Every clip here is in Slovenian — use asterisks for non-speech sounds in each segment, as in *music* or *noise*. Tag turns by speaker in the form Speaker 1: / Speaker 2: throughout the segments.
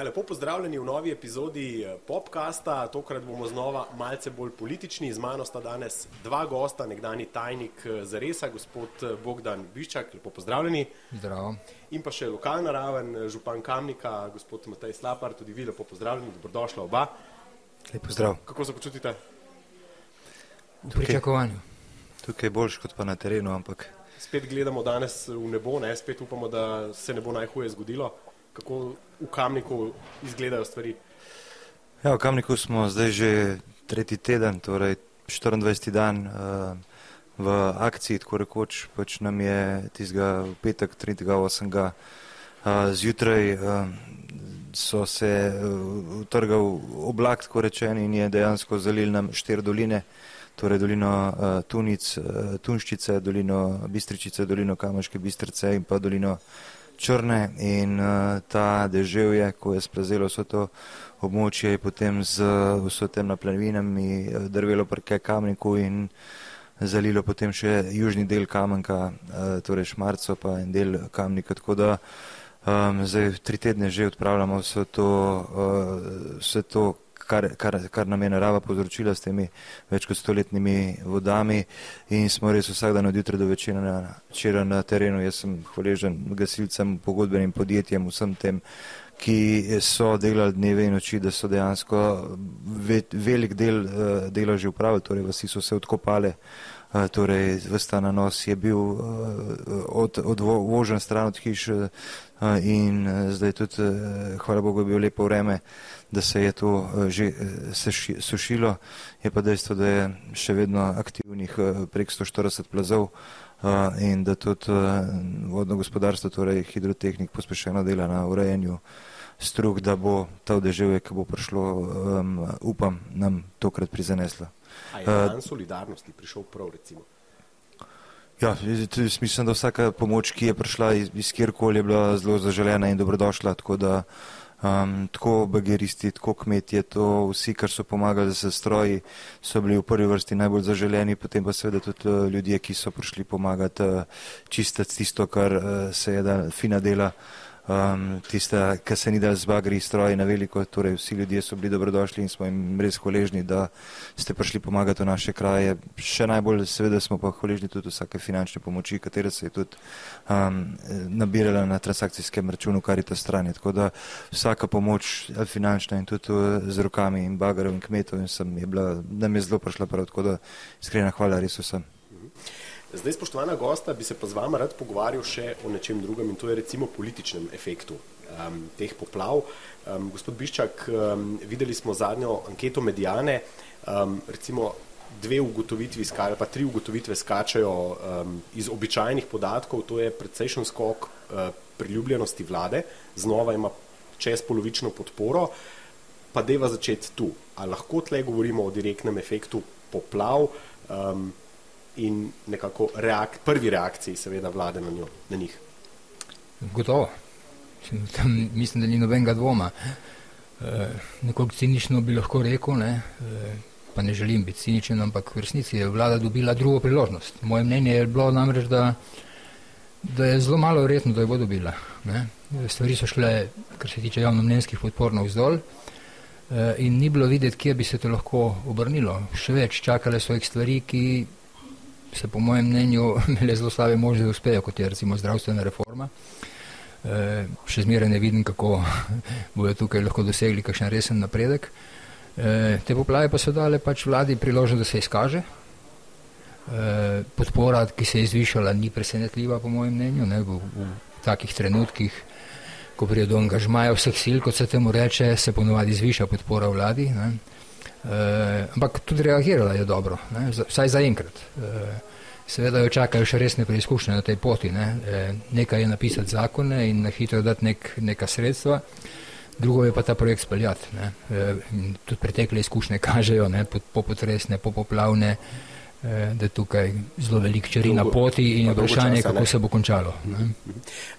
Speaker 1: Ja, lepo pozdravljeni v novi epizodi eh, Popkasta. Tokrat bomo znova malce bolj politični. Z mano sta danes dva gosta, nekdani tajnik eh, Zaresa, gospod eh, Bogdan Biščak, lepo pozdravljeni.
Speaker 2: Zdravo.
Speaker 1: In pa še lokalna raven, župan Kamnika, gospod Matej Slapar, tudi vi lepo pozdravljeni, dobrodošla oba.
Speaker 3: Lepo zdrav.
Speaker 1: Kako se počutite?
Speaker 2: V pričakovanju.
Speaker 3: Tukaj je boljš kot pa na terenu, ampak.
Speaker 1: Spet gledamo danes v nebo, ne? spet upamo, da se ne bo najhuje zgodilo kako v Kamniku izgledajo stvari?
Speaker 3: Ja, v Kamniku smo zdaj že tretji teden, torej 24. dan uh, v akciji, tako rekoč, pač nam je tistega v petek 3.8. Uh, zjutraj uh, so se uh, utrgal oblak, tako rečen, in je dejansko zalil nam štiri doline, torej dolino uh, Tunic, uh, Tunščice, dolino Bistričice, dolino Kamaške Bistrice in pa dolino črne in uh, ta deževje, ko je splazilo vso to območje, je potem z vso tem naplavinami eh, drvelo prke kamniku in zalilo potem še južni del kamenka, uh, torej šmarco pa en del kamnika, tako da um, zdaj tri tedne že odpravljamo vse to, uh, vse to kar, kar, kar nam je narava povzročila s temi več kot stoletnimi vodami in smo res vsak dan od jutra do večera na, včera na terenu. Jaz sem hvaležen gasilcem, pogodbenim podjetjem, vsem tem, ki so delali dneve in noči, da so dejansko ve, velik del uh, dela že upravili, torej vsi so se odkopali. Uh, torej, vsta na nos je bil uh, od, odvožen stran od hiš in zdaj tudi, hvala Bogu, je bilo lepo vreme, da se je to eh, že eh, sušilo, je pa dejstvo, da je še vedno aktivnih eh, prek 140 plazov in da tudi vodno gospodarstvo, torej hidrotehnik, pospešeno dela na urejanju strug, da bo ta odeževje, ki bo prišlo, upam, nam tokrat prizaneslo.
Speaker 1: A je dan solidarnosti prišel prav, recimo?
Speaker 3: Ja, mislim, da vsaka pomoč, ki je prišla iz, iz kjerkoli, je bila zelo zaželena in dobrodošla, tako da uh, Um, tako bageristi, tako kmetje, to vsi, kar so pomagali z stroji, so bili v prvi vrsti najbolj zaželeni, potem pa seveda tudi uh, ljudje, ki so prišli pomagati uh, čistiti tisto, kar uh, se je da fina dela. Um, tiste, ki se ni da zbagri stroji na veliko, torej vsi ljudje so bili dobrodošli in smo jim res hvaležni, da ste prišli pomagati v naše kraje. Še najbolj seveda smo pa hvaležni tudi vsake finančne pomoči, katera se je tudi um, nabirala na transakcijskem računu Karita strani. Tako da vsaka pomoč finančna in tudi z rokami in bagarov in kmetov in sem je bila, da mi je zelo prišla prav, tako da iskrena hvala res vsem.
Speaker 1: Zdaj, spoštovana gosta, bi se pa z vama rad pogovarjal še o nečem drugem in to je recimo političnem efektu um, teh poplav. Um, gospod Biščak, um, videli smo zadnjo anketo medijane, um, recimo dve ugotovitvi, skaj, pa tri ugotovitve skačajo um, iz običajnih podatkov, to je precejšen skok uh, priljubljenosti vlade, znova ima čez polovično podporo, pa deva začeti tu. A lahko tle govorimo o direktnem efektu poplav? Um, in nekako reak, prvi reakciji, seveda, vlade na, njo, na njih.
Speaker 2: Gotovo. Tam, mislim, da ni nobenega dvoma. E, nekoliko cinično bi lahko rekel, ne, e, pa ne želim biti ciničen, ampak v resnici je vlada dobila drugo priložnost. Moje mnenje je bilo namreč, da, da je zelo malo verjetno, da jo bo dobila. Ne. Stvari so šle, kar se tiče javnomnenjskih podpor, navzdol. E, in ni bilo videti, kje bi se to lahko obrnilo. Še več, čakale so jih stvari, ki se po mojem mnenju *laughs* imele zelo slabe možnosti, da uspejo, kot je recimo zdravstvena reforma. E, še zmeraj ne vidim, kako *laughs* bodo tukaj lahko dosegli kakšen resen napredek. E, te poplave pa so dale pač vladi priložnost, da se izkaže. E, podpora, ki se je zvišala, ni presenetljiva, po mojem mnenju, ne, v, v takih trenutkih, ko prije do angažmaja vseh sil, kot se temu reče, se ponovadi zviša podpora vladi. Ne. Eh, ampak tudi reagirala je dobro, ne, vsaj zaenkrat. E, seveda jo čakajo še resne preizkušnje na tej poti. Ne. E, nekaj je napisati zakone in na hitro dati nek, neka sredstva, drugo je pa ta projekt speljati. Ne. E, tudi pretekle izkušnje kažejo, ne, po potresne, po poplavne, e, da je tukaj zelo velik čeri na poti in vprašanje, kako se bo končalo. Ne.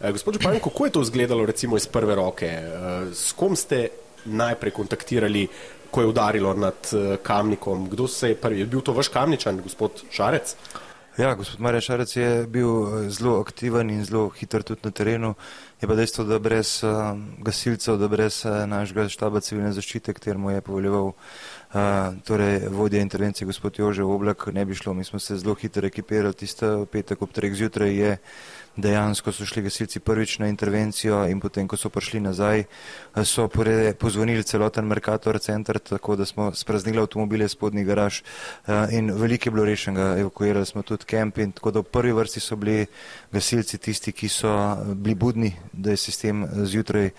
Speaker 1: E, gospod Župan, kako je to izgledalo recimo iz prve roke? E, s kom ste najprej kontaktirali ko je udarilo nad uh, kamnikom. Kdo se je prvi? Je bil to vaš kamničan, gospod Šarec?
Speaker 3: Ja, gospod Marja Šarec je bil eh, zelo aktiven in zelo hiter tudi na terenu. Je pa dejstvo, da brez uh, gasilcev, da brez uh, našega štaba civilne zaščite, ktermu je poveljeval uh, torej vodja intervencije gospod Jože Oblak, ne bi šlo. Mi smo se zelo hitro ekipirali, tiste petek ob treh zjutraj je dejansko so šli gasilci prvič na intervencijo in potem, ko so prišli nazaj, so pozvonili celoten Mercator center, tako da smo spraznili avtomobile spodnji garaž eh, in veliko je bilo rešenega, evakuirali smo tudi kemp in tako da v prvi vrsti so bili gasilci tisti, ki so bili budni, da je sistem eh, zjutraj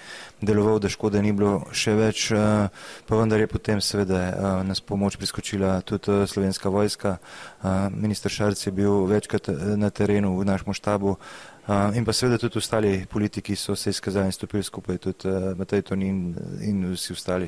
Speaker 3: deloval, da škode ni bilo še več, eh, pa vendar je potem seveda nas pomoč priskočila tudi slovenska vojska. Minister Šarc je bil večkrat na terenu v našem štabu, Uh, in pa seveda tudi ostali politiki so se izkazali in stopili skupaj, tudi uh, Matej Tonin in vsi ostali.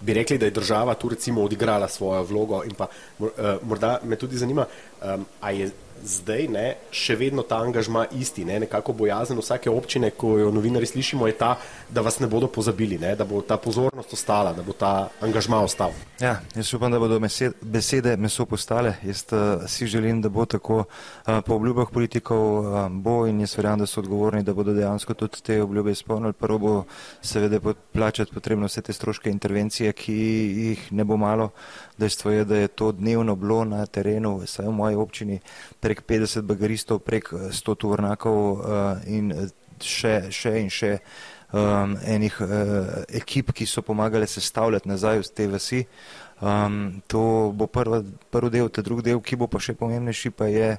Speaker 1: Bi rekli, da je država tu recimo odigrala svojo vlogo in pa uh, morda me tudi zanima, um, a je zdaj ne, še vedno ta angažma isti, ne, nekako bojazen vsake občine, ko jo novinari slišimo, je ta, da vas ne bodo pozabili, ne, da bo ta pozornost ostala, da bo ta angažma ostal.
Speaker 3: Ja, jaz upam, da bodo besede meso postale. Jaz uh, si želim, da bo tako uh, po obljubah politikov uh, bo in jaz verjamem, da so odgovorni, da bodo dejansko tudi te obljube izpolnili. Prvo bo seveda plačati potrebno vse te stroške intervencije, ki jih ne bo malo. Dejstvo je, da je to dnevno bilo na terenu, vsaj v moji občini, prek 50 bagaristov, prek 100 eh, tovornakov uh, in eh, še, še in še um, enih uh, ekip, ki so pomagali sestavljati nazaj v te vasi. Um, to bo prva, prvi del, te drugi del, ki bo pa še pomembnejši, pa je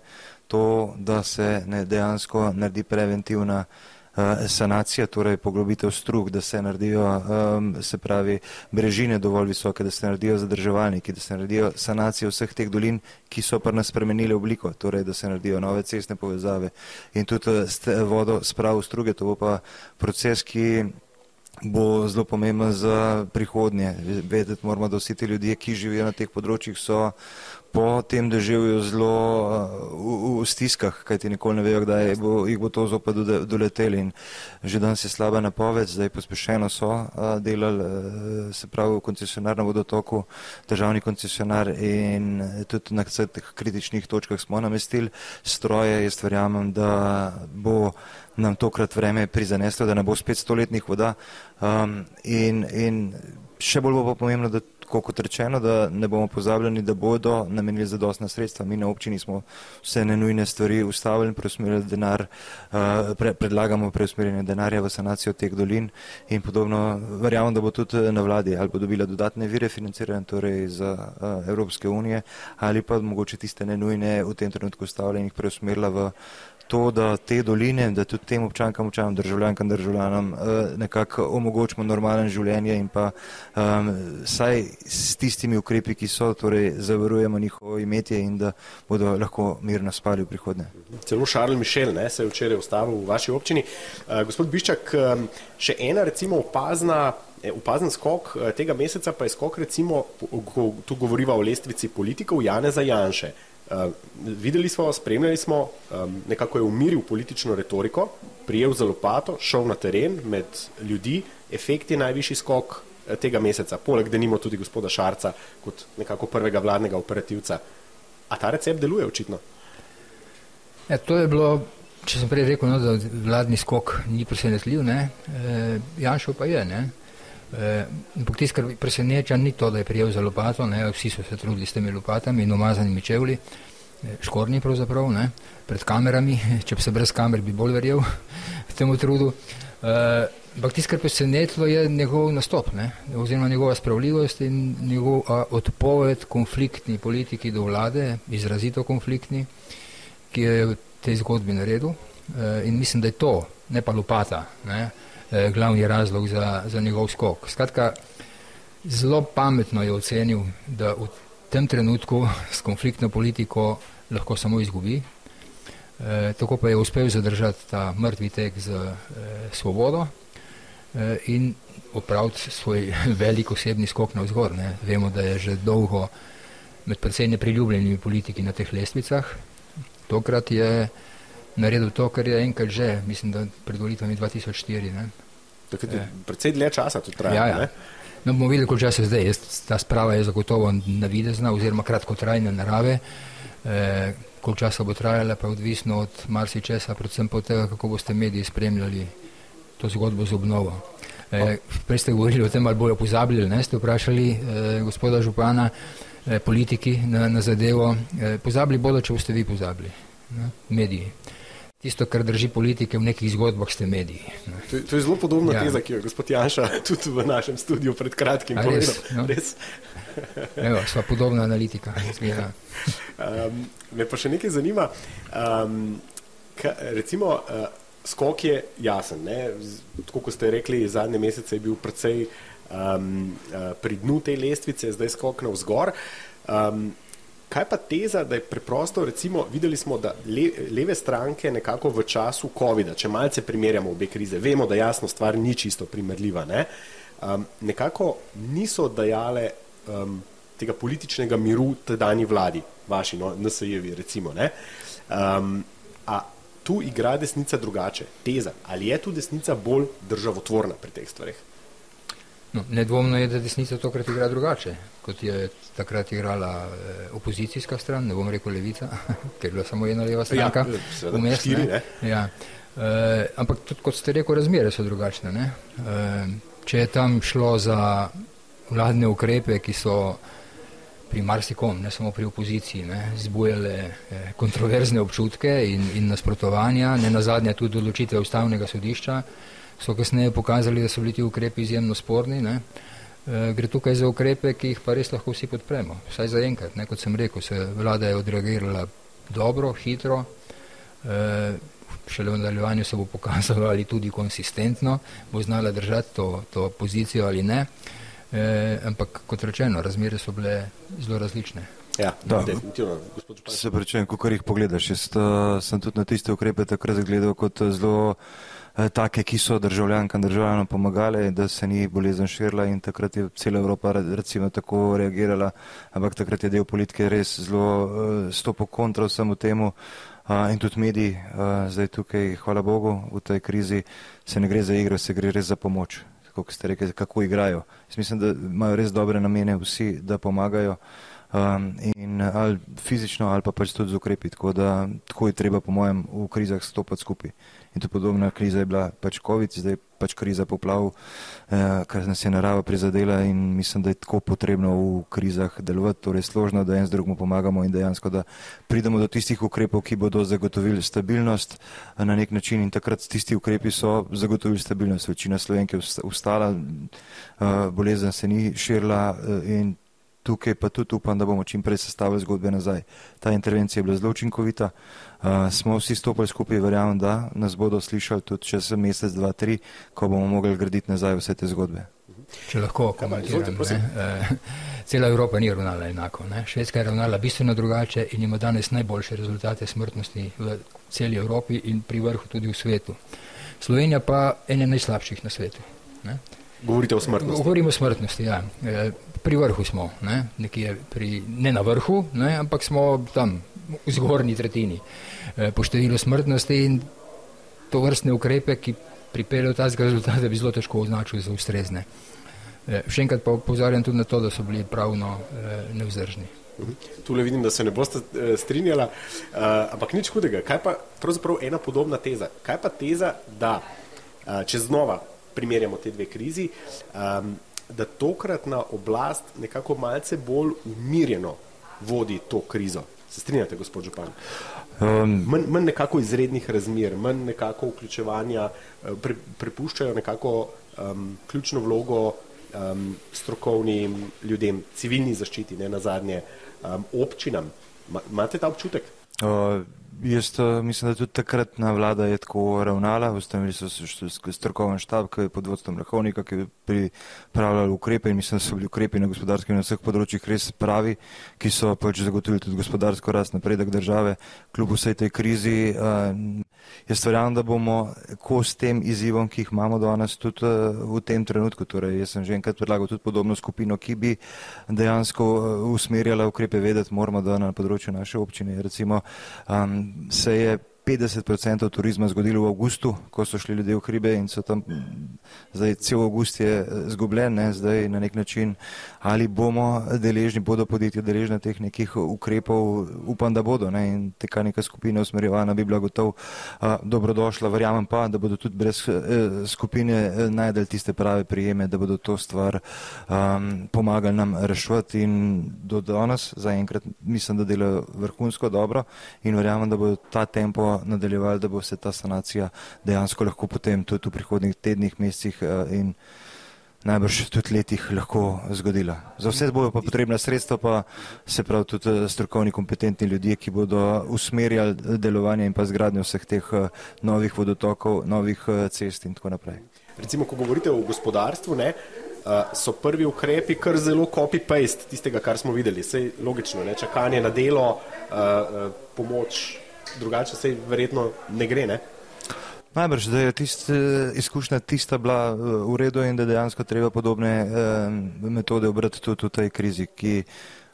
Speaker 3: to, da se ne dejansko naredi preventivna sanacija, torej poglobitev strug, da se naredijo, se pravi, brežine dovolj visoke, da se naredijo zadrževalniki, da se naredijo sanacije vseh teh dolin, ki so pa nas spremenili obliko, torej da se naredijo nove cestne povezave in tudi eh, vodo sprav v struge, to bo pa proces, ki bo zelo pomemben za prihodnje. Vedeti moramo, da vsi ti ljudje, ki živijo na teh področjih, so po tem deževju zelo uh, v, v stiskah, kajti nikoli ne vejo, kdaj bo, jih bo to zopet doleteli. In že danes je slaba napoved, zdaj pospešeno so uh, delali, uh, se pravi, koncesionar na vodotoku, državni koncesionar in tudi na vseh teh kritičnih točkah smo namestili stroje. Jaz verjamem, da bo nam tokrat vreme prizaneslo, da ne bo spet stoletnih voda. Um, in, in še bolj bo pa pomembno, da tako kot rečeno, da ne bomo pozabljeni, da bodo namenili zadostna sredstva. Mi na občini smo vse nenujne stvari ustavili in preusmerili denar, uh, pre, predlagamo preusmerjanje denarja v sanacijo teh dolin in podobno. Verjamem, da bo tudi na vladi ali bo dobila dodatne vire financiranja, torej za uh, Evropske unije ali pa mogoče tiste nenujne v tem trenutku jih preusmerila v to, da te doline, da tudi tem občankam, občanom, državljankam, državljanom eh, nekako omogočimo normalen življenje in pa um, saj s tistimi ukrepi, ki so, torej zavarujemo njihovo imetje in da bodo lahko mirno spali v prihodnje.
Speaker 1: Celo Šarl Mišel ne, se je včeraj ustavil v vaši občini. Uh, gospod Biščak, um, še ena recimo opazna Upazen skok tega meseca pa je skok, recimo, tu govoriva o lestvici politikov Janeza Janše. Uh, videli smo, spremljali smo, um, nekako je umiril politično retoriko, prijel za lopato, šel na teren med ljudi, efekt je najvišji skok uh, tega meseca, poleg da nimo tudi gospoda Šarca kot nekako prvega vladnega operativca. A ta recept deluje očitno?
Speaker 2: Ja, to je bilo, če sem prej rekel, no, da vladni skok ni presenetljiv, e, Janšo pa je. Ne? Eh, ampak tisto, kar preseneča, ni to, da je prijel za lopato, ne, vsi so se trudili s temi lopatami in umazanimi čevlji, eh, škorni pravzaprav, ne, pred kamerami, *laughs* če bi se brez kamer bi bolj verjel *laughs* temu trudu. Eh, ampak tisto, kar presenetilo, je njegov nastop, ne, oziroma njegova spravljivost in njegov odpoved konfliktni politiki do vlade, izrazito konfliktni, ki je v tej zgodbi naredil. In mislim, da je to, ne pa lopata. Ne, eh, glavni razlog za, za njegov skok. Skratka, zelo pametno je ocenil, da v tem trenutku s konfliktno politiko lahko samo izgubi. E, tako pa je uspel zadržati ta mrtvi tek z e, svobodo e, in opraviti svoj *laughs* velik osebni skok na vzgor. Ne. Vemo, da je že dolgo med predvsej nepriljubljenimi politiki na teh lestvicah. Tokrat je naredil to, kar je enkrat že, mislim, da pred volitvami 2004. Ne.
Speaker 1: Tako je predvsej dlje časa to traja. Ja, ja.
Speaker 2: No, bomo videli, koliko časa je zdaj. Ta sprava je zagotovo navidezna oziroma kratkotrajne narave. E, koliko časa bo trajala, pa je odvisno od marsičesa, predvsem pa od tega, kako boste mediji spremljali to zgodbo z obnovo. E, prej ste govorili o tem, ali bojo pozabili, ne ste vprašali e, gospoda župana, e, politiki na, na zadevo. E, pozabili bodo, če boste vi pozabili, ne? mediji. Tisto, kar drži politike v nekih zgodbah, ste mediji.
Speaker 1: To, to je zelo podobna ja. teza, ki jo je gospod Janša *laughs* tudi v našem studiu pred kratkim povedal. No? Res? *laughs*
Speaker 2: Evo, sva podobna analitika. *laughs*
Speaker 1: um, me pa še nekaj zanima. Um, ka, recimo, uh, skok je jasen. Ne? Tako kot ste rekli, zadnje mesece je bil precej um, uh, pri dnu te lestvice, zdaj skok na vzgor. Um, kaj pa teza, da je preprosto, recimo, videli smo, da le, leve stranke nekako v času COVID-a, če malce primerjamo obe krize, vemo, da jasno stvar ni čisto primerljiva, ne? um, nekako niso dajale um, tega političnega miru tedajni vladi, vaši, no, NSJ-evi, recimo. Um, a tu igra desnica drugače, teza. Ali je tu desnica bolj državotvorna pri teh stvarih?
Speaker 2: No, nedvomno je, da desnica tokrat igra drugače, kot je takrat igrala eh, opozicijska stran, ne bom rekel levica, *laughs* ker je bila samo ena leva stranka.
Speaker 1: Ja, vmes, štiri, ne?
Speaker 2: Ne? Ja. Eh, ampak tudi, kot ste rekel, razmere so drugačne. Eh, če je tam šlo za vladne ukrepe, ki so pri marsikom, ne samo pri opoziciji, ne, zbujale kontroverzne občutke in, in nasprotovanja, ne na zadnje tudi odločitve ustavnega sodišča, so kasneje pokazali, da so bili ti ukrepi izjemno sporni. Ne. E, gre tukaj za ukrepe, ki jih pa res lahko vsi podpremo, vsaj za enkrat. Ne, kot sem rekel, se vlada je odreagirala dobro, hitro, e, šele v nadaljevanju se bo pokazalo ali tudi konsistentno, bo znala držati to, to pozicijo ali ne. E, ampak kot rečeno, razmere so bile zelo različne.
Speaker 1: Ja, da, definitivno.
Speaker 3: Se prečujem, ko jih pogledaš. Jaz uh, sem tudi na tiste ukrepe takrat gledal kot zelo uh, take, ki so državljankam državljanom pomagali, da se ni bolezen širila in takrat je cela Evropa recimo tako reagirala, ampak takrat je del politike res zelo uh, stopo kontra vsemu temu. Uh, in tudi mediji, uh, zdaj tukaj, hvala Bogu, v tej krizi se ne gre za igro, se gre res za pomoč kot ste rekli, kako igrajo. Jaz mislim, da imajo res dobre namene vsi, da pomagajo um, in ali fizično ali pa pač tudi z ukrepi. Tako da tako je treba, po mojem, v krizah stopati skupaj. In to podobna kriza je bila pač COVID, zdaj pač kriza poplav, eh, kar nas je narava prizadela in mislim, da je tako potrebno v krizah delovati, torej složno, da en z drugim pomagamo in dejansko, da pridemo do tistih ukrepov, ki bodo zagotovili stabilnost eh, na nek način in takrat tisti ukrepi so zagotovili stabilnost. Večina slovenke je ustala, eh, bolezen se ni širila eh, in tukaj pa tudi upam, da bomo čim prej sestavili zgodbe nazaj. Ta intervencija je bila zelo učinkovita, uh, smo vsi stopili skupaj, verjamem, da nas bodo slišali tudi čez mesec, dva, tri, ko bomo mogli graditi nazaj vse te zgodbe.
Speaker 2: Če lahko komentiram, eh, cela Evropa ni ravnala enako. Ne? Švedska je ravnala bistveno drugače in ima danes najboljše rezultate smrtnosti v celi Evropi in pri vrhu tudi v svetu. Slovenija pa ene najslabših na svetu. Ne?
Speaker 1: Govorite o smrtnosti?
Speaker 2: Govorimo o smrtnosti, ja. Pri vrhu smo, ne, pri, ne na vrhu, ne, ampak smo tam v zgornji tretjini e, po številu smrtnosti in to vrstne ukrepe, ki pripeljejo ta rezultat, bi zelo težko označil za ustrezne. E, še enkrat pa upozarjam tudi na to, da so bili pravno e, nevzdržni.
Speaker 1: Tule vidim, da se ne boste strinjala, ampak nič hudega. Kaj pa pravzaprav ena podobna teza? Kaj pa teza, da če znova primerjamo te dve krizi, da tokratna oblast nekako malce bolj umirjeno vodi to krizo. Se strinjate, gospod Župan? Um, manj, manj nekako izrednih razmer, manj nekako vključevanja, eh, pre, prepuščajo nekako um, ključno vlogo um, strokovnim ljudem, civilni zaščiti, ne na zadnje, um, občinam. Ma, imate ta občutek?
Speaker 3: Uh, Jaz uh, mislim, da tudi takratna vlada je tako ravnala, ustanovili so strokoven štab, ki je pod vodstvom Rahovnika, ki je pripravljal ukrepe in mislim, da so bili ukrepi na gospodarskem in na vseh področjih res pravi, ki so pač zagotovili tudi gospodarsko rast, napredek države, kljub vsej tej krizi. Uh, jaz verjamem, da bomo kos tem izzivom, ki jih imamo danes tudi uh, v tem trenutku. Torej, jaz sem že enkrat predlagal tudi podobno skupino, ki bi dejansko usmerjala ukrepe vedeti, moramo, da na področju naše občine recimo um, se je 50% turizma zgodilo v avgustu, ko so šli ljudje v hribe in so tam, zdaj cel avgust je zgubljen, ne, zdaj na nek način, ali bomo deležni, bodo podjetja deležna teh nekih ukrepov, upam, da bodo ne, in teka neka skupina usmerjevana bi bila gotov. A, dobrodošla, verjamem pa, da bodo tudi brez e, skupine e, najdel tiste prave prijeme, da bodo to stvar um, pomagali nam rešvati in do danes, zaenkrat mislim, da delajo vrhunsko dobro in verjamem, da bo ta tempo nadaljevali, da bo se ta sanacija dejansko lahko potem tudi v prihodnih tednih, mesecih eh, in najbrž tudi letih lahko zgodila. Za vse bojo pa potrebna sredstva, pa se prav tudi eh, strokovni, kompetentni ljudje, ki bodo usmerjali delovanje in pa zgradnjo vseh teh eh, novih vodotokov, novih cest in tako naprej.
Speaker 1: Recimo, ko govorite o gospodarstvu, ne, so prvi ukrepi kar zelo copy-paste tistega, kar smo videli. Sej logično, ne, čakanje na delo, pomoč drugače se verjetno ne gre. Ne?
Speaker 3: Najbrž, da je tist, izkušnja tista bila eh, v redu in da dejansko treba podobne eh, metode obrati tudi v tej krizi, ki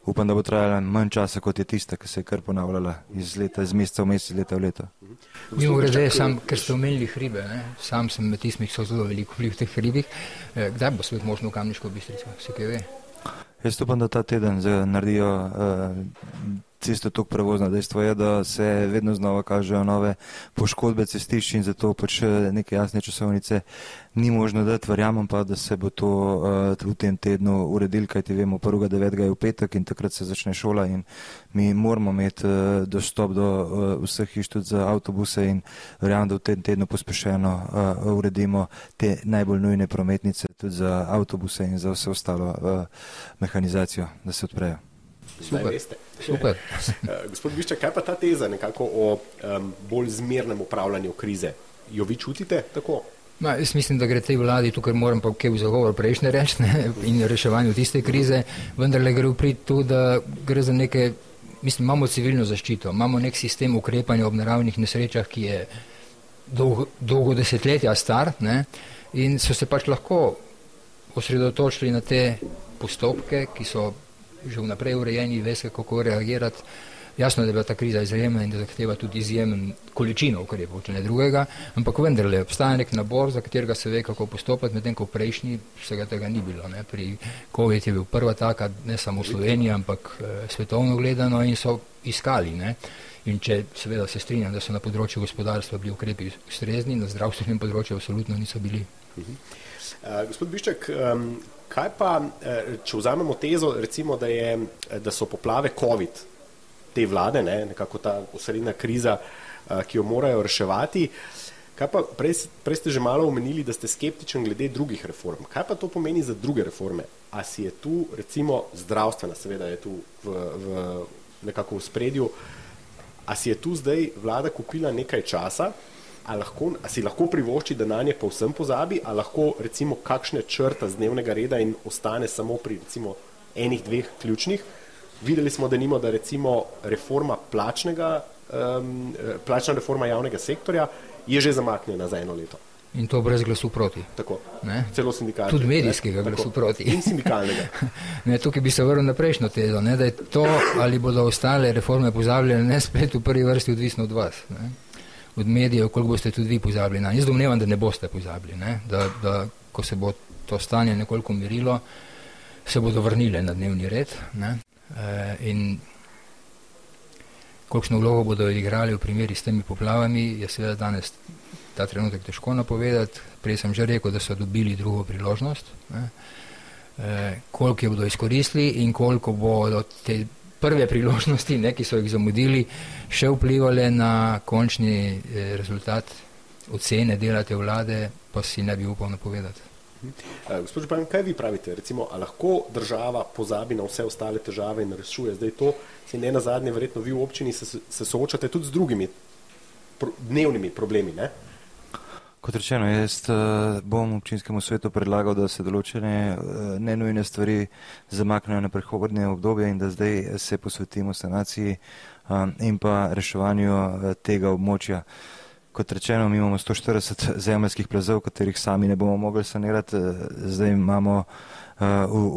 Speaker 3: upam, da bo trajala manj časa, kot je tista, ki se je kar ponavljala iz leta, iz meseca v mesec, leta v leto.
Speaker 2: Mhm. Mimo grede, sam, ker ste omenili hribe, ne? sam sem med tistimi, ki so zelo veliko v teh hribih. Eh, kdaj bo svet možno v Kamniško bistrico, se kaj ve?
Speaker 3: Jaz upam, da ta teden naredijo eh, cesto tako prevozna. Dejstvo je, da se vedno znova kažejo nove poškodbe cestišč in zato pač eh, neke jasne časovnice ni možno dati. Verjamem pa, da se bo to uh, v tem tednu uredil, kajti vemo, 1.9. je v petek in takrat se začne šola in mi moramo imeti uh, dostop do uh, vseh hiš tudi za avtobuse in verjamem, da v tem tednu pospešeno uh, uredimo te najbolj nujne prometnice tudi za avtobuse in za vse ostalo uh, mehanizacijo, da se odprejo.
Speaker 2: Super. Super. *laughs*
Speaker 1: Eh, gospod Biščak, kaj pa ta teza nekako o um, bolj zmernem upravljanju krize? Jo vi čutite tako?
Speaker 2: Ma, jaz mislim, da gre tej vladi, tukaj moram pa kaj v zagovor prejšnje reči in reševanju tiste krize, vendar le gre v prid tu, da gre za neke, mislim, imamo civilno zaščito, imamo nek sistem ukrepanja ob naravnih nesrečah, ki je dolgo, dolgo desetletja star ne, in so se pač lahko osredotočili na te postopke, ki so že vnaprej urejeni, ve se, kako reagirati. Jasno, da je bila ta kriza izjemna in da zahteva tudi izjemen količino ukrepov, če ne drugega, ampak vendarle obstaja nek nabor, za katerega se ve, kako postopati, medtem ko prejšnji vsega tega ni bilo. Ne. Pri COVID je bil prva taka, ne samo v Sloveniji, ampak e, svetovno gledano in so iskali. Ne. In če seveda se strinjam, da so na področju gospodarstva bili ukrepi ustrezni, na zdravstvenem področju absolutno niso bili. Uh
Speaker 1: gospod Bišček, um, Kaj pa, eh, če vzamemo tezo, recimo, da, je, eh, da so poplave COVID te vlade, ne, nekako ta osrednja kriza, eh, ki jo morajo reševati. Kaj pa, prej, prej ste že malo omenili, da ste skeptičen glede drugih reform. Kaj pa to pomeni za druge reforme? A si je tu, recimo, zdravstvena, seveda je tu v, v nekako v spredju, a si je tu zdaj vlada kupila nekaj časa, a, lahko, a si lahko privošči, da na nje povsem pozabi, a lahko recimo kakšne črta z dnevnega reda in ostane samo pri recimo enih, dveh ključnih. Videli smo, da nimo, da recimo reforma plačnega, um, plačna reforma javnega sektorja je že zamaknjena za eno leto.
Speaker 2: In to brez glasu proti.
Speaker 1: Tako, celo sindikalnega.
Speaker 2: Tudi medijskega ne? glasu Tako. proti.
Speaker 1: In sindikalnega. *laughs*
Speaker 2: ne, tukaj bi se vrnil na prejšnjo tezo, ne, da je to, ali bodo ostale reforme pozabljene, ne spet v prvi vrsti odvisno od vas. Ne od medijev, koliko boste tudi vi pozabili na. Jaz domnevam, da ne boste pozabili, ne? Da, da ko se bo to stanje nekoliko mirilo, se bodo vrnile na dnevni red ne? E, in kolikšno vlogo bodo igrali v primeri s temi poplavami, je seveda danes ta trenutek težko napovedati. Prej sem že rekel, da so dobili drugo priložnost. Ne? E, koliko je bodo izkoristili in koliko bodo te prve priložnosti, ne, ki so jih zamudili, še vplivali na končni eh, rezultat ocene dela te vlade, pa si ne bi upal napovedati.
Speaker 1: Uh, gospod Župan, kaj vi pravite? Recimo, a lahko država pozabi na vse ostale težave in rešuje? Zdaj to, se ne na zadnje, verjetno vi v občini se, se soočate tudi z drugimi pro, dnevnimi problemi, ne? Uh,
Speaker 3: Kot rečeno, jaz uh, bom občinskemu svetu predlagal, da se določene uh, nenujne stvari zamaknejo na prihodnje obdobje in da zdaj se posvetimo sanaciji um, in pa reševanju tega območja. Kot rečeno, mi imamo 140 zemljskih plazov, katerih sami ne bomo mogli sanirati. Zdaj imamo uh,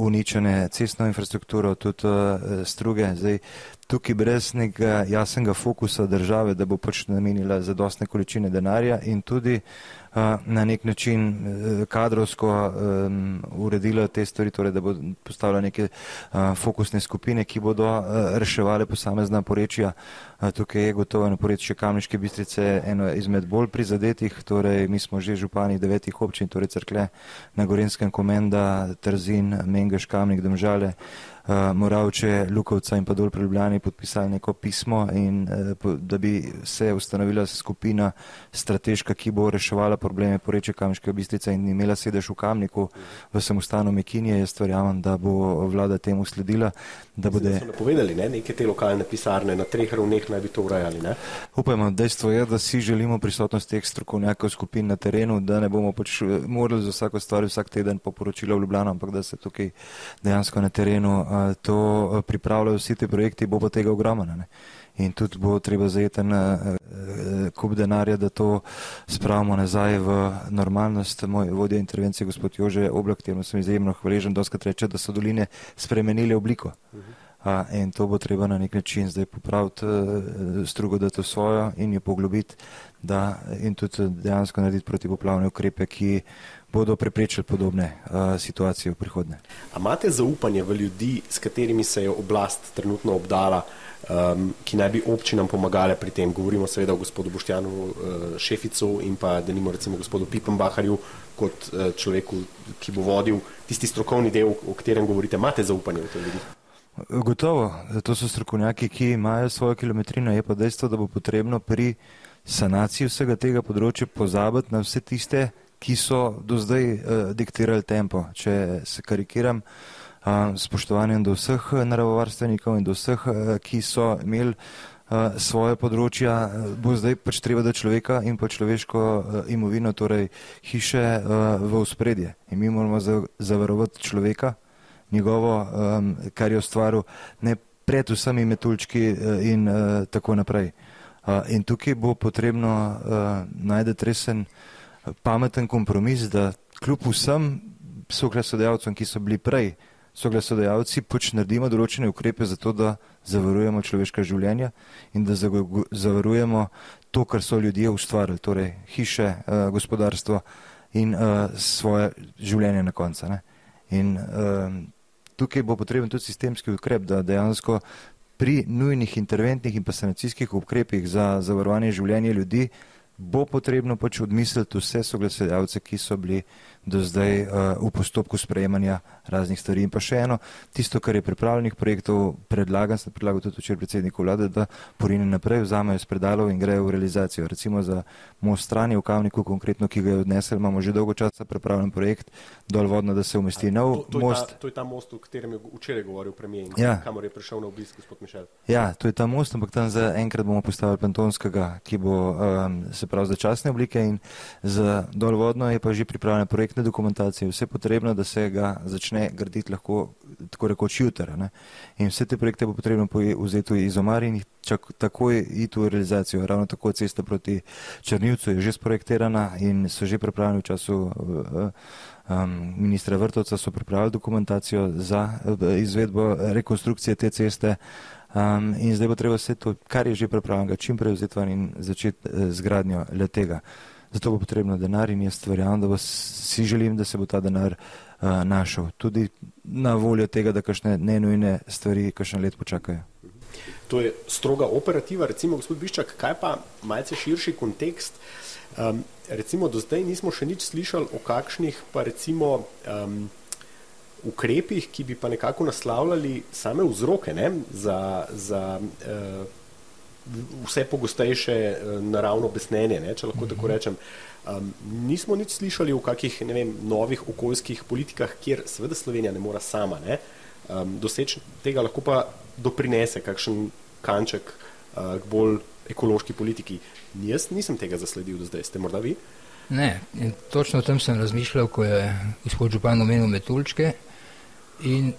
Speaker 3: uničene cestno infrastrukturo, tudi uh, struge. Zdaj, tukaj brez nekega jasnega fokusa države, da bo pač namenila zadostne količine denarja in tudi uh, na nek način uh, kadrovsko um, uredila te stvari, torej da bo postavila neke uh, fokusne skupine, ki bodo uh, reševali posamezna porečja. Uh, tukaj je gotovo na porečju Kamniške bistrice eno izmed bolj prizadetih, torej mi smo že župani devetih občin, torej Crkle, na Gorenskem komenda, Trzin, Mengeš, Kamnik, Domžale. Eh, Moravče, Lukovca in pa dol pri Ljubljani podpisali neko pismo in uh, da bi se ustanovila skupina strateška, ki bo reševala probleme poreče Kamniške bistrice in imela sedež v Kamniku v samostanu Mekinje. Jaz verjamem, da bo vlada temu sledila.
Speaker 1: Da bodo napovedali ne? neke te lokalne pisarne na treh ravneh naj bi to urajali. Ne?
Speaker 3: Upajmo, dejstvo je, da si želimo prisotnost teh strokovnjakov skupin na terenu, da ne bomo pač eh, morali za vsako stvar vsak teden poporočila v Ljubljano, ampak da se tukaj dejansko na terenu to pripravljajo vsi ti projekti, bo pa tega ogromno. In tudi bo treba zajeti uh, kup denarja, da to spravimo nazaj v normalnost. Moj vodja intervencije, gospod Jože Oblak, temu sem izjemno hvaležen, doskrat reče, da so doline spremenili obliko. Uh, in to bo treba na nek način zdaj popraviti, strugo dati v svojo in jo poglobiti, da in tudi dejansko narediti protipoplavne ukrepe, ki bodo preprečili podobne uh, situacije v prihodnje.
Speaker 1: A imate zaupanje v ljudi, s katerimi se je oblast trenutno obdala, um, ki naj bi občinam pomagale pri tem? Govorimo seveda o gospodu Boštjanu uh, Šeficu in pa denimo recimo gospodu Pipenbaharju kot uh, človeku, ki bo vodil tisti strokovni del, o katerem govorite. Imate zaupanje v te ljudi?
Speaker 3: Gotovo, to so strokovnjaki, ki imajo svojo kilometrino, je pa dejstvo, da bo potrebno pri sanaciji vsega tega področja pozabiti na vse tiste ki so do zdaj uh, diktirali tempo. Če se karikiram, uh, spoštovanjem do vseh naravovarstvenikov in do vseh, uh, ki so imeli uh, svoje področja, bo zdaj pač treba, da človeka in pa človeško uh, imovino, torej hiše, uh, v uspredje. In mi moramo zavarovati človeka, njegovo, um, kar je ustvaril, ne pred vsemi metulčki uh, in uh, tako naprej. Uh, in tukaj bo potrebno uh, najti resen pameten kompromis, da kljub vsem soglasodajalcem, ki so bili prej soglasodajalci, pač naredimo določene ukrepe za to, da zavarujemo človeška življenja in da zavarujemo to, kar so ljudje ustvarili, torej hiše, uh, gospodarstvo in uh, svoje življenje na konca. Ne. In uh, tukaj bo potreben tudi sistemski ukrep, da dejansko pri nujnih interventnih in pa sanacijskih ukrepih za zavarovanje življenja ljudi bo potrebno pač odmisliti vse soglasodajalce, ki so bili do zdaj uh, v postopku sprejemanja raznih stvari. In pa še eno, tisto, kar je pripravljenih projektov, predlagam, sem predlagal tudi včeraj predsedniku vlade, da porine naprej vzamejo iz predalov in grejo v realizacijo. Recimo za most strani v Kavniku, konkretno, ki ga je odnesel, imamo že dolgo časa pripravljen projekt, dol vodno, da se umesti nov
Speaker 1: to, to
Speaker 3: most.
Speaker 1: Je ta, to je ta most, o katerem je včeraj govoril premijer
Speaker 3: ja.
Speaker 1: kamor je prišel na obisk gospod Mišel.
Speaker 3: Ja, to je ta most, ampak tam za enkrat bomo postavili pantonskega, ki bo um, se prav začasne oblike in za dol vodno je pa že pripravljena projektna dokumentacija, vse potrebno, da se ga začne graditi lahko tako rekoč jutra. In vse te projekte bo potrebno vzeti iz omar in jih čak, takoj iti v realizacijo. Ravno tako cesta proti Črnivcu je že sprojektirana in so že pripravljeni v času uh, um, ministra Vrtovca, so pripravili dokumentacijo za uh, izvedbo rekonstrukcije te ceste. Um, in zdaj bo treba vse to, kar je že pripravljeno, čim prej vzeti van in začeti uh, z gradnjo le tega. Zato bo potrebno denar in jaz verjamem, da si želim, da se bo ta denar uh, našel. Tudi na voljo tega, da kakšne nenujne stvari kakšne let počakajo.
Speaker 1: To je stroga operativa, recimo gospod Biščak, kaj pa malce širši kontekst. Um, recimo do zdaj nismo še nič slišali o kakšnih pa recimo um, ukrepih, ki bi pa nekako naslavljali same vzroke ne, za, za uh, vse pogostejše uh, naravno besnenje, ne, če lahko tako rečem. Um, nismo nič slišali o kakih vem, novih okoljskih politikah, kjer seveda Slovenija ne mora sama ne, um, doseči tega, lahko pa doprinese kakšen kanček uh, k bolj ekološki politiki. Jaz nisem tega zasledil do zdaj, ste morda vi?
Speaker 2: Ne, in točno o tem sem razmišljal, ko je gospod Župan omenil metulčke in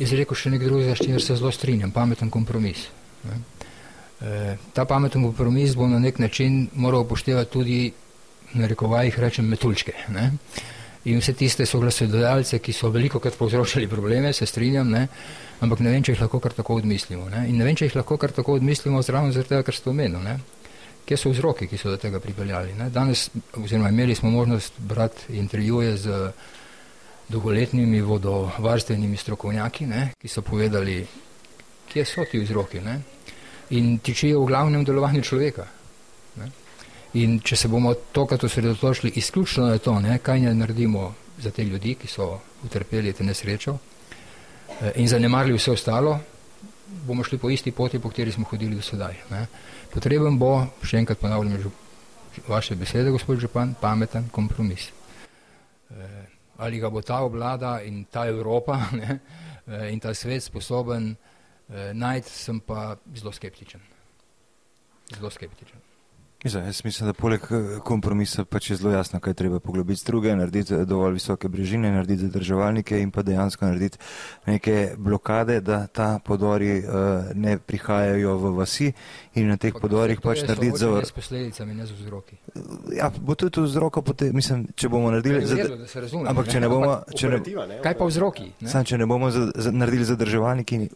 Speaker 2: izrekel še nekaj drugega, s čimer se zelo strinjam, pameten kompromis. E, ta pameten kompromis bo na nek način moral upoštevati tudi, na rekovajih rečem, metulčke. Ne? in vse tiste soglasodajalce, ki so veliko krat povzročali probleme, se strinjam, ne? ampak ne vem, če jih lahko kar tako odmislimo. Ne? In ne vem, če jih lahko kar tako odmislimo zraven zaradi tega, kar ste omenili. Kje so vzroki, ki so do tega pripeljali? Ne? Danes, oziroma imeli smo možnost brati intervjuje z dolgoletnimi vodovarstvenimi strokovnjaki, ne? ki so povedali, kje so ti vzroki. Ne? In tičijo v glavnem delovanju človeka. Ne? In če se bomo tokrat osredotočili izključno na to, ne, kaj ne naredimo za te ljudi, ki so utrpeli te nesrečo eh, in zanemarili vse ostalo, bomo šli po isti poti, po kateri smo hodili do sedaj. Ne. Potreben bo, še enkrat ponavljam vaše besede, gospod Župan, pameten kompromis. Eh, ali ga bo ta oblada in ta Evropa *laughs* ne, eh, in ta svet sposoben najti, sem pa zelo skeptičen. Zelo skeptičen.
Speaker 3: Mislim, jaz mislim, da poleg eh, kompromisa pač je zelo jasno, kaj treba poglobiti struge, narediti dovolj visoke brežine, narediti zadrževalnike in pa dejansko narediti neke blokade, da ta podori uh, ne prihajajo v vasi in na teh podorih pač narediti
Speaker 2: zavor. S posledicami, ne z vzroki.
Speaker 3: Ja, bo tudi vzroko, pote, mislim, če bomo naredili.
Speaker 2: Zad... Redu, razumem,
Speaker 3: ampak če ne bomo. Če ne,
Speaker 2: kaj pa vzroki?
Speaker 3: Sam, če ne bomo za, za, naredili zadrževalnike in,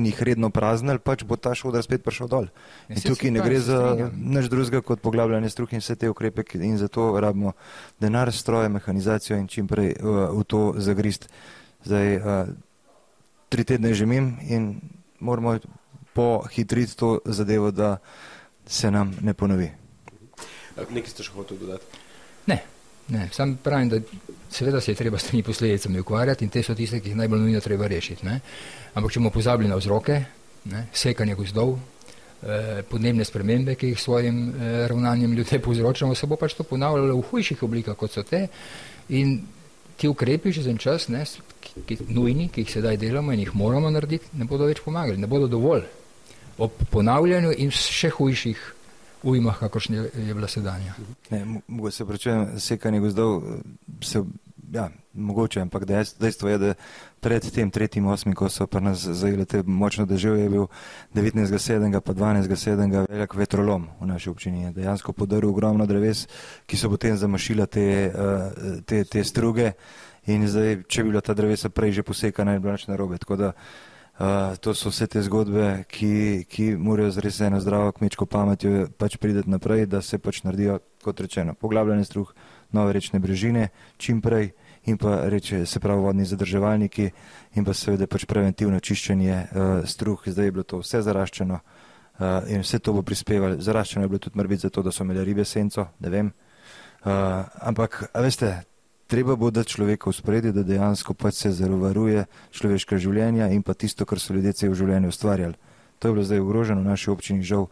Speaker 3: in jih redno praznili, pač bo ta šodar spet prišel dol. In tukaj ne gre za nič drugega drugega kot poglabljanje struk in vse te ukrepe in zato rabimo denar, stroje, mehanizacijo in čim prej uh, v to zagrist. Zdaj, uh, tri tedne žemim in moramo pohitriti to zadevo, da se nam ne ponovi.
Speaker 1: Nekaj ste še hoteli dodati?
Speaker 2: Ne, ne. sam pravim, da seveda se je treba s temi posledicami ukvarjati in te so tiste, ki jih najbolj nujno treba rešiti. Ne. Ampak če bomo pozabili na vzroke, ne, sekanje gozdov, podnebne spremembe, ki jih svojim eh, ravnanjem ljudje povzročamo, se bo pač to ponavljalo v hujših oblikah, kot so te. In ti ukrepi že za en čas, ne, ki, nujni, ki jih sedaj delamo in jih moramo narediti, ne bodo več pomagali, ne bodo dovolj ob ponavljanju in še hujših ujmah, kakršne je bila sedanja.
Speaker 3: Ne, mogo se pričujem, sekanje gozdov se ja, mogoče, ampak dejstvo je, da pred tem tretjim osmim, ko so pa nas zajeli te močno deževje, je bil 19.7. pa 12.7. velik vetrolom v naši občini. Je dejansko podaril ogromno dreves, ki so potem zamašila te, eh, te, te struge in zdaj, če bi bila ta drevesa prej že posekana, je bilo nič narobe. Tako da uh, to so vse te zgodbe, ki, ki morajo z res eno zdravo kmečko pametjo pač prideti naprej, da se pač naredijo, kot rečeno, poglabljanje struh, nove rečne brežine, čim prej in pa reče, se pravi vodni zadrževalniki in pa seveda pač preventivno čiščenje uh, struh. Zdaj je bilo to vse zaraščeno uh, in vse to bo prispevalo. Zaraščeno je bilo tudi morbiti zato, da so imeli ribe senco, ne vem. Uh, ampak, veste, treba bo dati človeka v spredi, da dejansko pač se zavaruje človeška življenja in pa tisto, kar so ljudje cel življenje ustvarjali. To je bilo zdaj ogroženo v naši občini, žal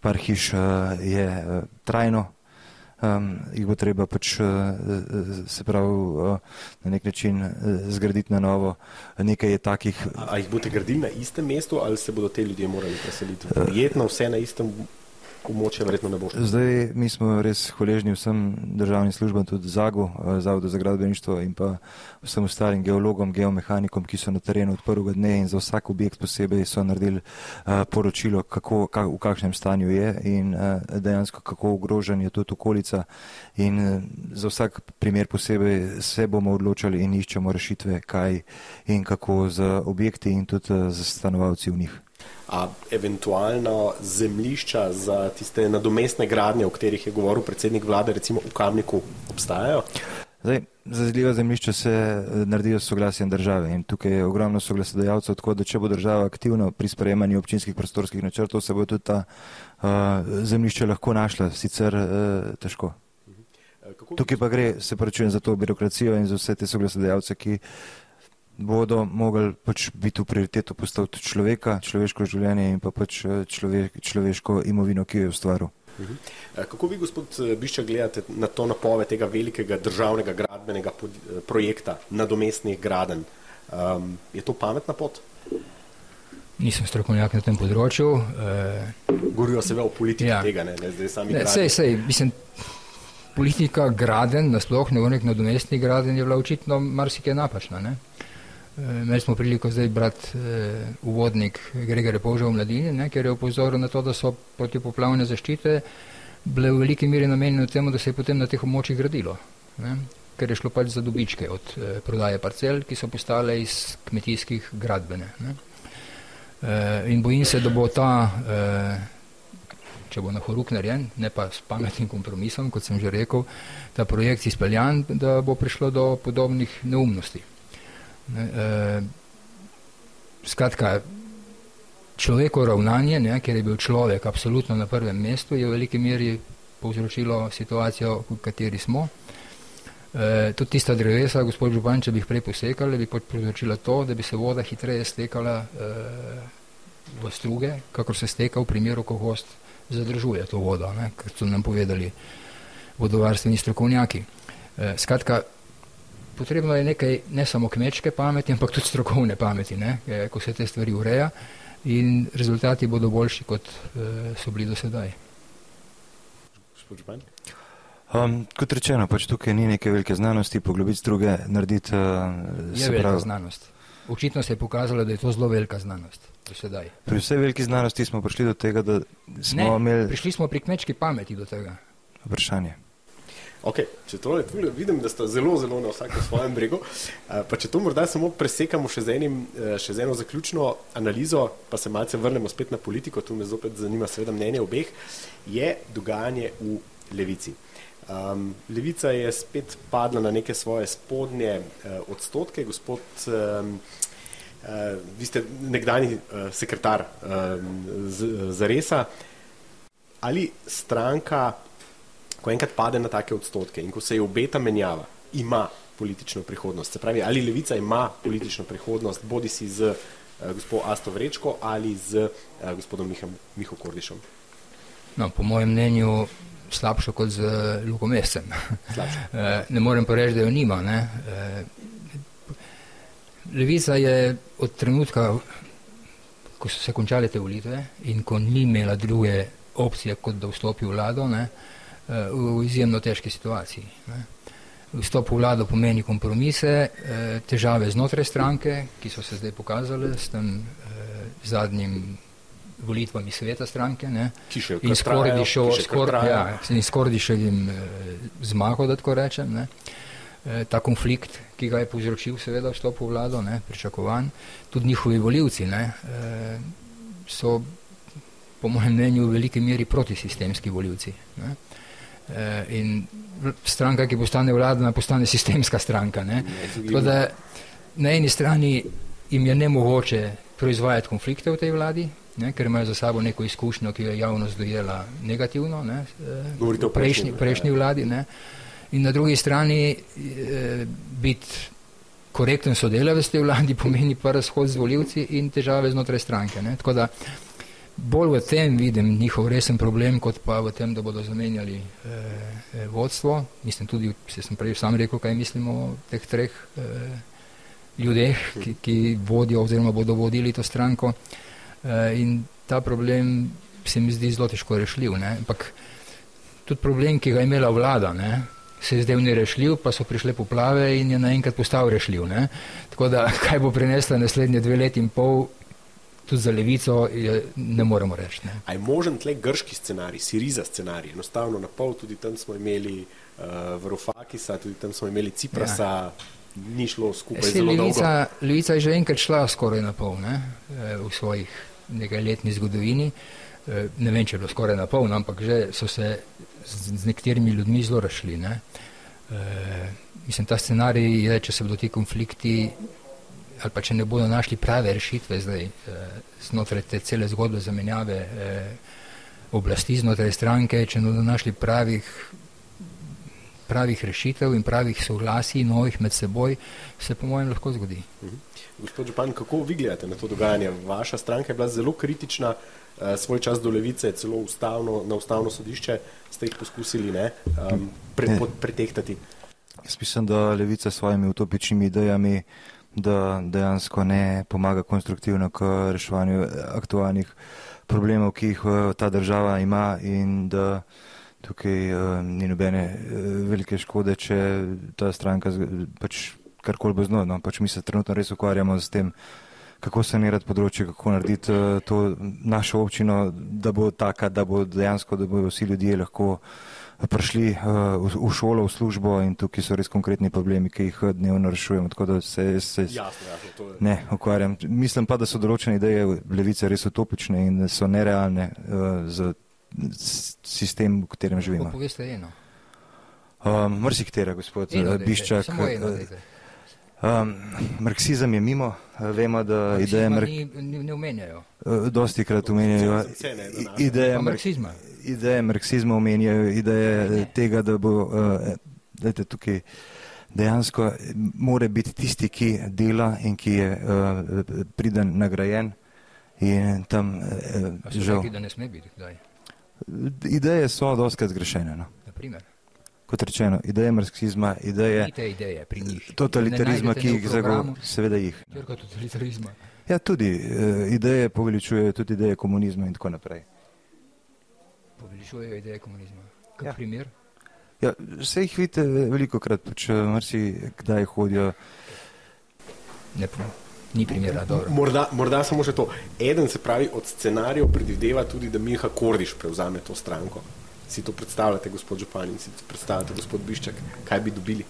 Speaker 3: par hiš uh, je uh, trajno um, jih bo treba pač uh, se pravi uh, na nek način uh, zgraditi na novo. Nekaj je takih.
Speaker 1: A, a jih boste gradili na istem mestu ali se bodo te ljudje morali preseliti? Prijetno vse na istem območje verjetno ne bo.
Speaker 3: Zdaj mi smo res hvaležni vsem državnim službam, tudi ZAGU, eh, Zavodu za gradbeništvo in pa vsem ostalim geologom, geomehanikom, ki so na terenu od prvega dne in za vsak objekt posebej so naredili uh, poročilo, kako, kak, v kakšnem stanju je in uh, dejansko kako ogrožen je tudi okolica in uh, za vsak primer posebej se bomo odločali in iščemo rešitve, kaj in kako z objekti in tudi z stanovalci v njih
Speaker 1: a eventualno zemlišča za tiste nadomestne gradnje, o katerih je govoril predsednik vlade, recimo v Kamniku, obstajajo?
Speaker 3: Zdaj, zazljiva zemljišča se eh, naredijo s soglasjem države in tukaj je ogromno soglasodajalcev, tako da če bo država aktivna pri sprejemanju občinskih prostorskih načrtov, se bo tudi ta uh, zemljišča lahko našla, sicer uh, težko. Kako tukaj pa gre, se pravičujem, za to birokracijo in za vse te soglasodajalce, ki bodo mogli pač biti v prioriteto postaviti človeka, človeško življenje in pa pač eh, človek, človeško imovino, ki jo je ustvaril.
Speaker 1: Mhm. Eh, kako vi, gospod eh, Bišča, gledate na to napove tega velikega državnega gradbenega projekta, nadomestnih graden? Um, je to pametna pot?
Speaker 2: Nisem strokovnjak na tem področju.
Speaker 1: E... Govorijo se v politiki ja. tega, ne, ne zdaj sami.
Speaker 2: Ne, sej, sej, mislim, politika graden, nasploh ne v nek nadomestni graden, je bila očitno marsikaj napačna. Ne? Eh, imeli smo priliko zdaj brati eh, uvodnik Gregorja Poža v mladini, ne, ker je upozoril na to, da so protipoplavne zaščite bile v veliki meri namenjene temu, da se je potem na teh območjih gradilo. Ne. ker je šlo pač za dobičke od eh, prodaje parcel, ki so postale iz kmetijskih gradbene. Ne. Eh, in bojim se, da bo ta, eh, če bo na horuk narejen, ne pa s pametnim kompromisom, kot sem že rekel, ta projekt izpeljan, da bo prišlo do podobnih neumnosti. Ne, eh, skratka, človeko ravnanje, ne, ker je bil človek absolutno na prvem mestu, je v veliki meri povzročilo situacijo, v kateri smo. E, tudi tista drevesa, gospod Župan, če bi jih prej posekali, bi povzročila to, da bi se voda hitreje stekala e, v struge, kakor se steka v primeru, ko gost zadržuje to vodo, ne, kot so nam povedali vodovarstveni strokovnjaki. E, skratka, potrebno je nekaj ne samo kmečke pameti, ampak tudi strokovne pameti, ne, ko se te stvari ureja in rezultati bodo boljši, kot uh, so bili do sedaj.
Speaker 3: Um, kot rečeno, pač tukaj ni neke velike znanosti, poglobiti druge, narediti. Uh,
Speaker 2: je velika prav... znanost. Očitno se je pokazalo, da je to zelo velika znanost do sedaj.
Speaker 3: Pri vsej veliki znanosti smo prišli do tega, da smo ne, imeli.
Speaker 2: Prišli smo pri kmečki pameti do tega.
Speaker 3: Vprašanje.
Speaker 1: Okay, če to le tule, vidim, da ste zelo, zelo na vsakem svojem bregu. Pa če to morda samo presekamo še z, enim, e, še z eno zaključno analizo, pa se malce vrnemo spet na politiko, tu me zopet zanima seveda mnenje obeh, je dogajanje v levici. Um, levica je spet padla na neke svoje spodnje uh, odstotke. Gospod, um, uh, vi ste nekdani uh, sekretar um, za resa. Ali stranka ko enkrat pade na take odstotke in ko se je obeta menjava, ima politično prihodnost. Se pravi, ali levica ima politično prihodnost, bodi si z uh, gospod Asto Vrečko ali z uh, gospodom Mihem, Miho Kordišom.
Speaker 2: No, po mojem mnenju slabšo kot z. Eh, *laughs* ne morem pa reči, da jo nima. Ne? Levica je od trenutka, ko so se končale te volitve in ko ni imela druge opcije, kot da vstopi v vlado, ne, uh, v izjemno težki situaciji. Ne. Vstop v vlado pomeni kompromise, eh, težave znotraj stranke, ki so se zdaj pokazale s tem eh, zadnjim volitvami sveta stranke ne. in skordiševim ja, eh, zmago, da tako rečem. Ne. Ta konflikt, ki ga je povzročil seveda vstop v vlado, ne, pričakovan, tudi njihovi voljivci ne, so po mojem mnenju v veliki meri protisistemski voljivci. Ne. Eh, in stranka, ki postane vladna, postane sistemska stranka. Ne? Tako da na eni strani jim je nemogoče proizvajati konflikte v tej vladi, ne? ker imajo za sabo neko izkušnjo, ki jo je javnost dojela negativno ne? Eh, v prejšnji, prejšnji vladi. Ne? In na drugi strani eh, biti korekten sodelavec te vladi pomeni pa razhod z voljivci in težave znotraj stranke. Ne? Tako da bolj v tem vidim njihov resen problem, kot pa v tem, da bodo zamenjali eh, eh, vodstvo. Mislim tudi, se sem prej sam rekel, kaj mislimo o teh treh eh, ljudeh, ki, ki vodijo oziroma bodo vodili to stranko. Eh, in ta problem se mi zdi zelo težko rešljiv. Ne? Ampak tudi problem, ki ga je imela vlada, ne? se je zdaj nerešljiv, pa so prišle poplave in je naenkrat postal rešljiv. Ne? Tako da, kaj bo prinesla naslednje dve leti in pol, tudi za levico je, ne moremo reči. Ne.
Speaker 1: A je možen tle grški scenarij, Siriza scenarij, enostavno na pol, tudi tam smo imeli uh, Vrofakisa, tudi tam smo imeli Ciprasa, ja. ni šlo skupaj
Speaker 2: Esi, levica. Levica je že enkrat šla skoraj na pol ne, eh, v svojih nekaj letni zgodovini. Eh, ne vem, če je bilo skoraj na pol, no, ampak že so se z, z nekaterimi ljudmi zelo rašli. Ne. E, mislim, ta scenarij je, če se bodo ti konflikti ali pa če ne bodo našli prave rešitve zdaj eh, znotraj te cele zgodbe zamenjave eh, oblasti znotraj stranke, če ne bodo našli pravih, pravih rešitev in pravih soglasij novih med seboj, se po mojem lahko zgodi. Mhm.
Speaker 1: Gospod Župan, kako vi gledate na to dogajanje? Vaša stranka je bila zelo kritična, eh, svoj čas do levice, celo ustavno, na ustavno sodišče ste jih poskusili ne, um, pre, pretehtati.
Speaker 3: Jaz mislim, da levica s svojimi utopičnimi idejami da dejansko ne pomaga konstruktivno k reševanju aktualnih problemov, ki jih eh, ta država ima in da tukaj uh, ni nobene uh, velike škode, če ta stranka pač karkoli bo znova. No, pač mi se trenutno res ukvarjamo z tem, kako sanirati področje, kako narediti uh, to našo občino, da bo taka, da bo dejansko, da bodo vsi ljudje lahko prišli uh, v, v šolo, v službo in tukaj so res konkretni problemi, ki jih dnevno rešujemo. Tako da se, se
Speaker 1: jasno, jasno, to je.
Speaker 3: ne ukvarjam. Mislim pa, da so določene ideje levice res utopične in so nerealne uh, za sistem, v katerem živimo.
Speaker 2: Poveste eno.
Speaker 3: Um, Mrsiktera, gospod
Speaker 2: Eno dajte,
Speaker 3: Biščak.
Speaker 2: Eno dajte.
Speaker 3: Um, marksizem je mimo, vemo, da ideje
Speaker 2: Marksizma
Speaker 3: mar
Speaker 2: ni- ni- ne omenjajo.
Speaker 3: dosti krat omenjajo. Ideje,
Speaker 2: marksizma.
Speaker 3: Ideje marksizma omenjajo, ideje tega, da bo, uh, dajte tukaj, dejansko more biti tisti, ki dela in ki je uh, priden nagrajen. In tam, uh, žal,
Speaker 2: rekli, da ne sme biti kdaj.
Speaker 3: ideje so doskrat zgrešene. No.
Speaker 2: Naprimer.
Speaker 3: Kot rečeno, ideje marksizma, ideje
Speaker 2: ideje njih.
Speaker 3: totalitarizma, ki jih zagovarjajo,
Speaker 2: programu,
Speaker 3: seveda jih.
Speaker 2: Totalitarizma.
Speaker 3: Ja, tudi uh, ideje poveličujejo, tudi ideje komunizma in tako naprej.
Speaker 2: Poveličujejo ideje komunizma. Kak
Speaker 3: Ja.
Speaker 2: primer?
Speaker 3: Ja, vse jih vidite veliko krat, pač marsi kdaj hodijo.
Speaker 2: Ne, po- ni primera, dobro.
Speaker 1: Morda, morda samo še to. Eden se pravi od scenarijev predvideva tudi, da Miha Kordiš prevzame to stranko. Si to predstavljate, gospod Župan, in si to predstavljate, gospod Biščak, kaj bi dobili?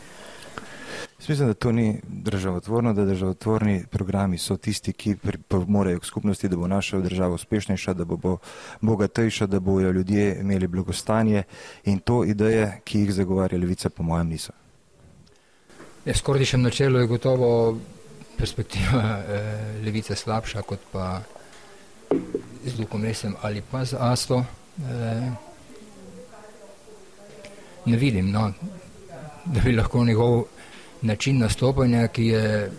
Speaker 3: Jaz mislim, da to ni državotvorno, da državotvorni programi so tisti, ki pomorejo k skupnosti, da bo naša država uspešnejša, da bo, bo bogatejša, da bojo ljudje imeli blagostanje in to ideje, ki jih zagovarja levica, po mojem, niso.
Speaker 2: Ja, s Kordišem na čelu je gotovo perspektiva *laughs* eh, levice slabša kot pa z Lukom Mesem ali pa z Asto. Eh, ne vidim, no, da bi lahko njegov način nastopanja, ki je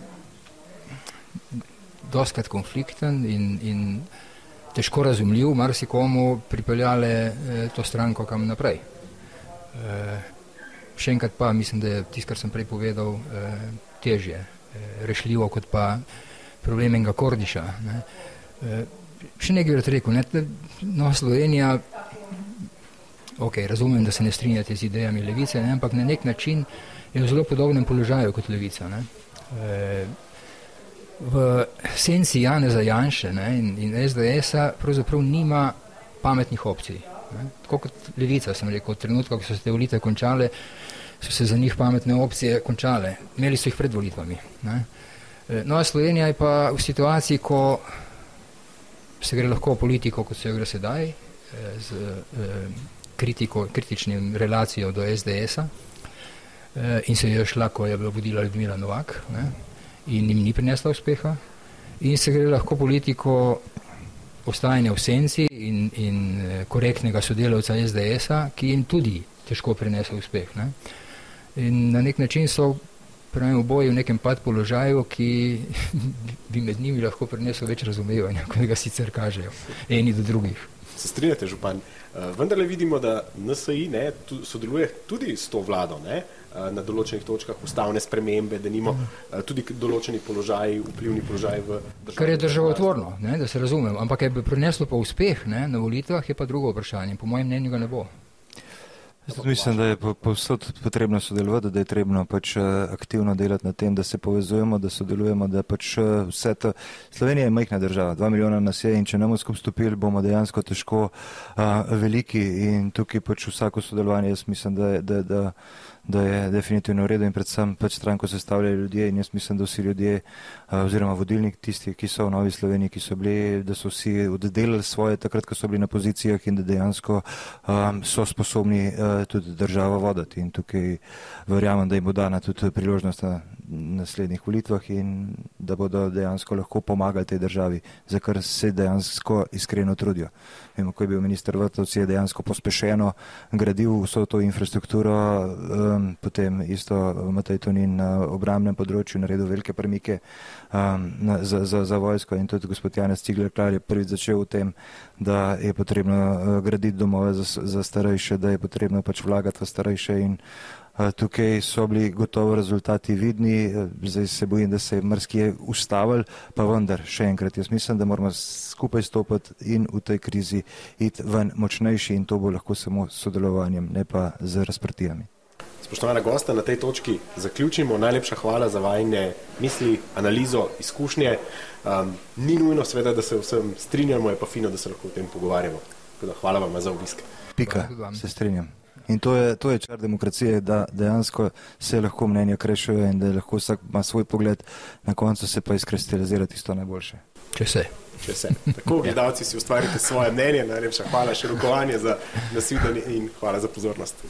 Speaker 2: doskrat konflikten in, in težko razumljiv, marsikomu pripeljale eh, to stranko kam naprej. Eh, še enkrat pa mislim, da je tisto, kar sem prej povedal, eh, težje eh, rešljivo kot pa problem enega Kordiša. Ne. Eh, še nekaj bi rekel, ne, da, no, Slovenija, ok, razumem, da se ne strinjate z idejami levice, ne, ampak na nek način je v zelo podobnem položaju kot levica. Ne. Eh, v senci Janeza Janše ne, in, in SDS-a pravzaprav nima pametnih opcij. Ne. Tako kot levica, sem rekel, od trenutka, ko so se te volitve končale, so se za njih pametne opcije končale. Imeli so jih pred volitvami. Ne. No, Slovenija je pa v situaciji, ko se gre lahko politiko, kot se jo gre sedaj, eh, z kritiko, kritičnim relacijo do SDS-a in se je šla, ko je bila vodila Ljudmila Novak ne, in jim ni prinesla uspeha in se gre lahko politiko ostajanja v senci in, in eh, korektnega sodelavca SDS-a, ki jim tudi težko prinese uspeh. Ne. In na nek način so pravim, oboji v nekem pad položaju, ki *laughs* bi med njimi lahko prinesel več razumevanja, kot ga sicer kažejo eni do drugih.
Speaker 1: Se strinjate, župan? Uh, vendarle vidimo, da NSI ne, sodeluje tudi s to vlado ne, na določenih točkah ustavne spremembe, da nimo uh, tudi k- določeni položaji, vplivni položaji v državi.
Speaker 2: Kar je državotvorno, ne, da se razumem, ampak je prineslo pa uspeh ne, na volitvah, je pa drugo vprašanje. Po mojem mnenju ga ne bo.
Speaker 3: Jaz tudi mislim, da je po- povsod potrebno sodelovati, da je trebno pač eh, aktivno delati na tem, da se povezujemo, da sodelujemo, da pač eh, vse to. Slovenija je majhna država, dva milijona nas je in če ne bomo skupaj stopili, bomo dejansko težko a, veliki in tukaj pač vsako sodelovanje, jaz mislim, da, je- da, da, da je definitivno v redu in predvsem pač stranko sestavljajo ljudje in jaz mislim, da vsi ljudje oziroma vodilni tisti, ki so v Novi Sloveniji, ki so bili, da so vsi oddelali svoje takrat, ko so bili na pozicijah in da dejansko um, so sposobni uh, tudi državo voditi. In tukaj verjamem, da jim bo dana tudi priložnost na naslednjih volitvah in da bodo dejansko lahko pomagali tej državi, za kar se dejansko iskreno trudijo. Vemo, ko je bil minister Vrtovci, je dejansko pospešeno gradil vso to infrastrukturo, um, potem isto Matej Tonin na obramnem področju naredil velike premike um, na, za, za, za vojsko in tudi gospod Janez Cigler Klar je prvič začel v tem, da je potrebno uh, graditi domove za, za starejše, da je potrebno pač vlagati v starejše in uh, tukaj so bili gotovo rezultati vidni, uh, zdaj se bojim, da se je mrski ustavil, pa vendar še enkrat, jaz mislim, da moramo skupaj stopiti in v tej krizi iti ven močnejši in to bo lahko samo s sodelovanjem, ne pa z razprtijami.
Speaker 1: Spoštovana gosta, na tej točki zaključimo. Najlepša hvala za vajne misli, analizo, izkušnje. Um, ni nujno, seveda, da se vsem strinjamo, je pa fino, da se lahko o tem pogovarjamo. Da, hvala vam za obisk.
Speaker 3: Pika, se strinjam. In to je, to je čar demokracije, da dejansko se lahko mnenja krešujejo in da lahko vsak ima svoj pogled, na koncu se pa izkristalizira tisto najboljše.
Speaker 2: Če se.
Speaker 1: Če se. Tako, gledalci si ustvarite svoje mnenje. Najlepša hvala, še rokovanje za nasvidenje in hvala za pozornost.